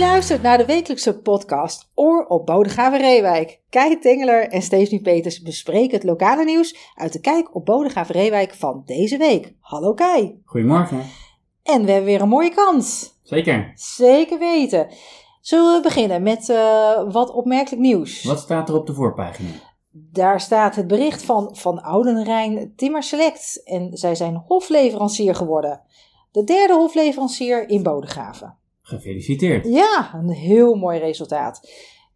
luistert naar de wekelijkse podcast Oor op Bodegraven Reewijk. Kai Tengeler en Stephanie Peters bespreken het lokale nieuws uit de Kijk op Bodegraven Reewijk van deze week. Hallo Kai. Goedemorgen. En we hebben weer een mooie kans. Zeker. Zeker weten. Zullen we beginnen met uh, wat opmerkelijk nieuws? Wat staat er op de voorpagina? Daar staat het bericht van Van Oudenrijn Timmer Select en zij zijn hofleverancier geworden. De derde hofleverancier in Bodegraven. Gefeliciteerd. Ja, een heel mooi resultaat.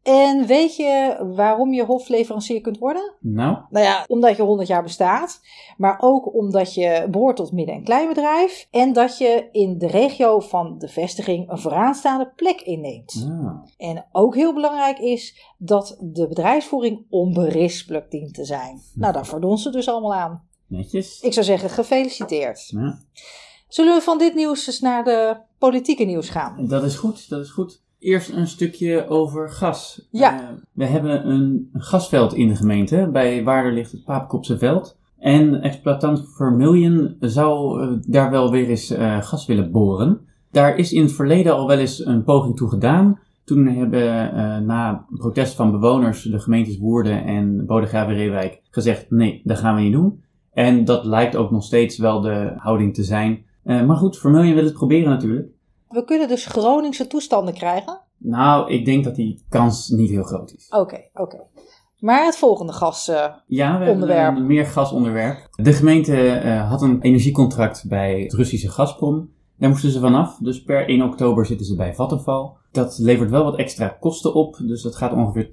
En weet je waarom je hofleverancier kunt worden? Nou? Nou ja, omdat je 100 jaar bestaat, maar ook omdat je behoort tot midden- en kleinbedrijf en dat je in de regio van de vestiging een vooraanstaande plek inneemt. Ah. En ook heel belangrijk is dat de bedrijfsvoering onberispelijk dient te zijn. Nou, daar doen ze dus allemaal aan. Netjes. Ik zou zeggen, gefeliciteerd. Ja. Zullen we van dit nieuws eens naar de politieke nieuws gaan? Dat is goed, dat is goed. Eerst een stukje over gas. Ja. Uh, we hebben een gasveld in de gemeente. Bij Waarder ligt het Papekopse veld. En exploitant Vermilion zou uh, daar wel weer eens uh, gas willen boren. Daar is in het verleden al wel eens een poging toe gedaan. Toen hebben na protest van bewoners de gemeentes Woerden en Bodegraven-Reewijk gezegd: nee, dat gaan we niet doen. En dat lijkt ook nog steeds wel de houding te zijn. Maar goed, Vermilion wil het proberen natuurlijk. We kunnen dus Groningse toestanden krijgen? Nou, ik denk dat die kans niet heel groot is. Oké, okay, oké. Okay. Maar het volgende gasonderwerp. Uh, ja, we hebben een meer gasonderwerp. De gemeente uh, had een energiecontract bij het Russische Gazprom. Daar moesten ze vanaf, dus per 1 oktober zitten ze bij Vattenfall. Dat levert wel wat extra kosten op, dus dat gaat ongeveer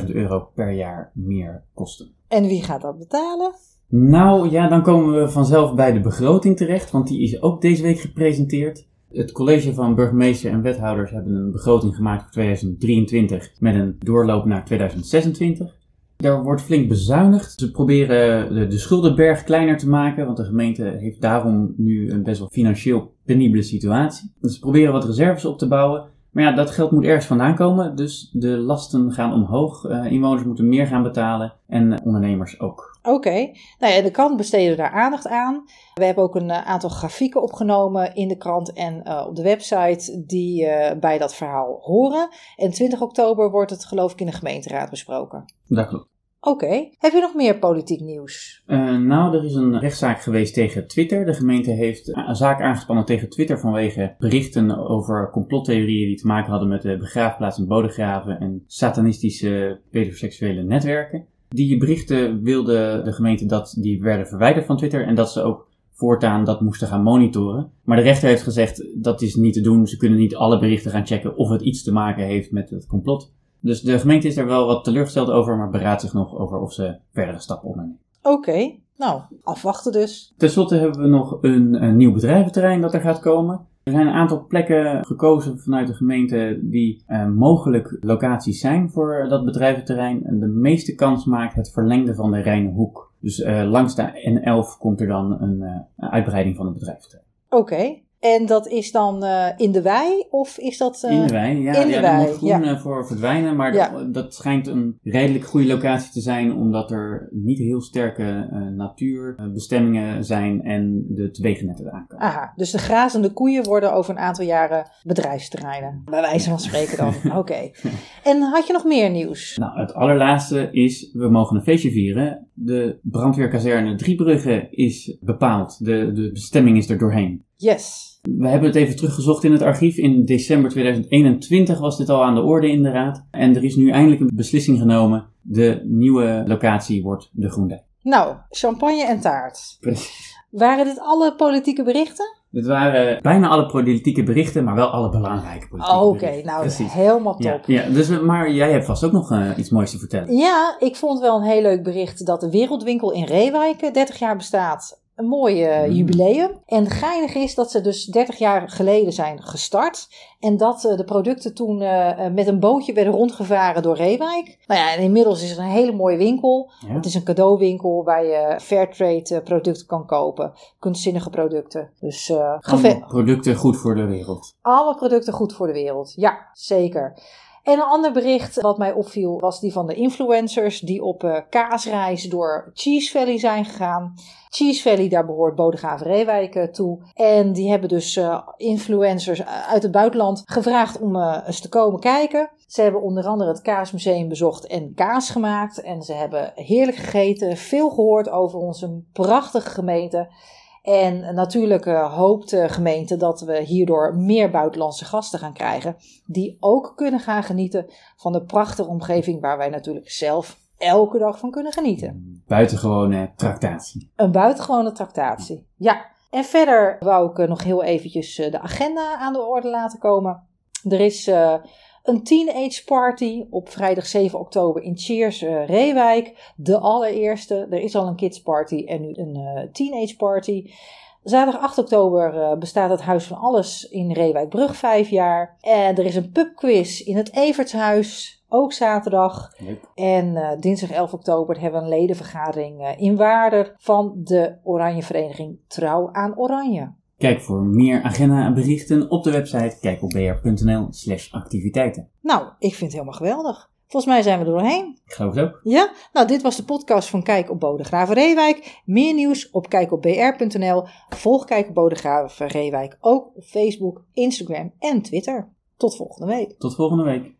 80.000 euro per jaar meer kosten. En wie gaat dat betalen? Nou ja, dan komen we vanzelf bij de begroting terecht, want die is ook deze week gepresenteerd. Het college van burgemeester en wethouders hebben een begroting gemaakt voor 2023 met een doorloop naar 2026. Daar wordt flink bezuinigd. Ze proberen de, de schuldenberg kleiner te maken, want de gemeente heeft daarom nu een best wel financieel penibele situatie. Ze proberen wat reserves op te bouwen. Maar ja, dat geld moet ergens vandaan komen, dus de lasten gaan omhoog. Uh, inwoners moeten meer gaan betalen en uh, ondernemers ook. Oké, okay. nou ja, de krant besteden daar aandacht aan. We hebben ook een uh, aantal grafieken opgenomen in de krant en op de website die bij dat verhaal horen. En 20 oktober wordt het geloof ik in de gemeenteraad besproken. Dat klopt. Oké. Heb je nog meer politiek nieuws? Uh, nou, er is een rechtszaak geweest tegen Twitter. De gemeente heeft een zaak aangespannen tegen Twitter vanwege berichten over complottheorieën die te maken hadden met de begraafplaats Bodegraven en satanistische pedoseksuele netwerken. Die berichten wilde de gemeente dat die werden verwijderd van Twitter en dat ze ook voortaan dat moesten gaan monitoren. Maar de rechter heeft gezegd dat is niet te doen. Ze kunnen niet alle berichten gaan checken of het iets te maken heeft met het complot. Dus de gemeente is er wel wat teleurgesteld over, maar beraadt zich nog over of ze verdere stappen ondernemen. Oké, okay. nou, afwachten dus. Ten slotte hebben we nog een, een, nieuw bedrijventerrein dat er gaat komen. Er zijn een aantal plekken gekozen vanuit de gemeente die uh, mogelijk locaties zijn voor dat bedrijventerrein. En de meeste kans maakt het verlengde van de Rijnhoek. Dus uh, langs de N11 komt er dan een, uh, een uitbreiding van het bedrijventerrein. Oké, okay. En dat is dan uh, in de wei of is dat... Uh, in de wei, ja. In de ja, wei, moet groen ja. voor verdwijnen, maar ja. dat, dat, schijnt een redelijk goede locatie te zijn, omdat er niet heel sterke uh, natuurbestemmingen zijn en de wegennetten eraan komen. Aha, dus de grazende koeien worden over een aantal jaren bedrijfsterreinen, bij wijze van spreken dan. Oké. Okay. En had je nog meer nieuws? Nou, het allerlaatste is, we mogen een feestje vieren. De brandweerkazerne Driebrugge is bepaald, de, de bestemming is er doorheen. Yes. We hebben het even teruggezocht in het archief. In december 2021 was dit al aan de orde in de raad. En er is nu eindelijk een beslissing genomen. De nieuwe locatie wordt de Groendijk. Nou, champagne en taart. Precies. Waren dit alle politieke berichten? Dit waren bijna alle politieke berichten, maar wel alle belangrijke politieke oh, Oké, nou Precies. helemaal top. Ja, ja, dus, maar jij hebt vast ook nog uh, iets moois te vertellen. Ja, ik vond wel een heel leuk bericht dat de Wereldwinkel in Reewijk 30 jaar bestaat een mooi uh, jubileum. En geinig is dat ze dus 30 jaar geleden zijn gestart. En dat uh, de producten toen uh, met een bootje werden rondgevaren door Reewijk. Nou ja, en inmiddels is het een hele mooie winkel. Ja. Het is een cadeauwinkel waar je fairtrade producten kan kopen. Kunstzinnige producten. Dus Alle producten goed voor de wereld. Alle producten goed voor de wereld, ja, zeker. En een ander bericht wat mij opviel was die van de influencers die op uh, kaasreis door Cheese Valley zijn gegaan. Cheese Valley, daar behoort Bodegraven Reewijk toe. En die hebben dus uh, influencers uit het buitenland gevraagd om eens te komen kijken. Ze hebben onder andere het Kaasmuseum bezocht en kaas gemaakt. En ze hebben heerlijk gegeten, veel gehoord over onze prachtige gemeente. En natuurlijk hoopt de gemeente dat we hierdoor meer buitenlandse gasten gaan krijgen. Die ook kunnen gaan genieten van de prachtige omgeving waar wij natuurlijk zelf elke dag van kunnen genieten. Buitengewone tractatie. Een buitengewone tractatie, ja. En verder wou ik nog heel eventjes de agenda aan de orde laten komen. Er is uh, een teenage party op vrijdag 7 oktober in Cheers uh, Reewijk. De allereerste. Er is al een kids party en nu een uh, teenage party. Zaterdag 8 oktober uh, bestaat het Huis van Alles in Reewijkbrug vijf jaar. En er is een pubquiz in het Evertshuis. Ook zaterdag. En uh, dinsdag 11 oktober hebben we een ledenvergadering uh, in Waarder van de Oranje Vereniging Trouw aan Oranje. Kijk voor meer agenda en berichten op de website kijkopbr.nl slash activiteiten. Nou, ik vind het helemaal geweldig. Volgens mij zijn we er doorheen. Ik geloof het ook. Ja, nou dit was de podcast van Kijk op Bodegraven Reewijk. Meer nieuws op kijkopbr.nl. Volg Kijk op Bodegraven Reewijk ook op Facebook, Instagram en Twitter. Tot volgende week. Tot volgende week.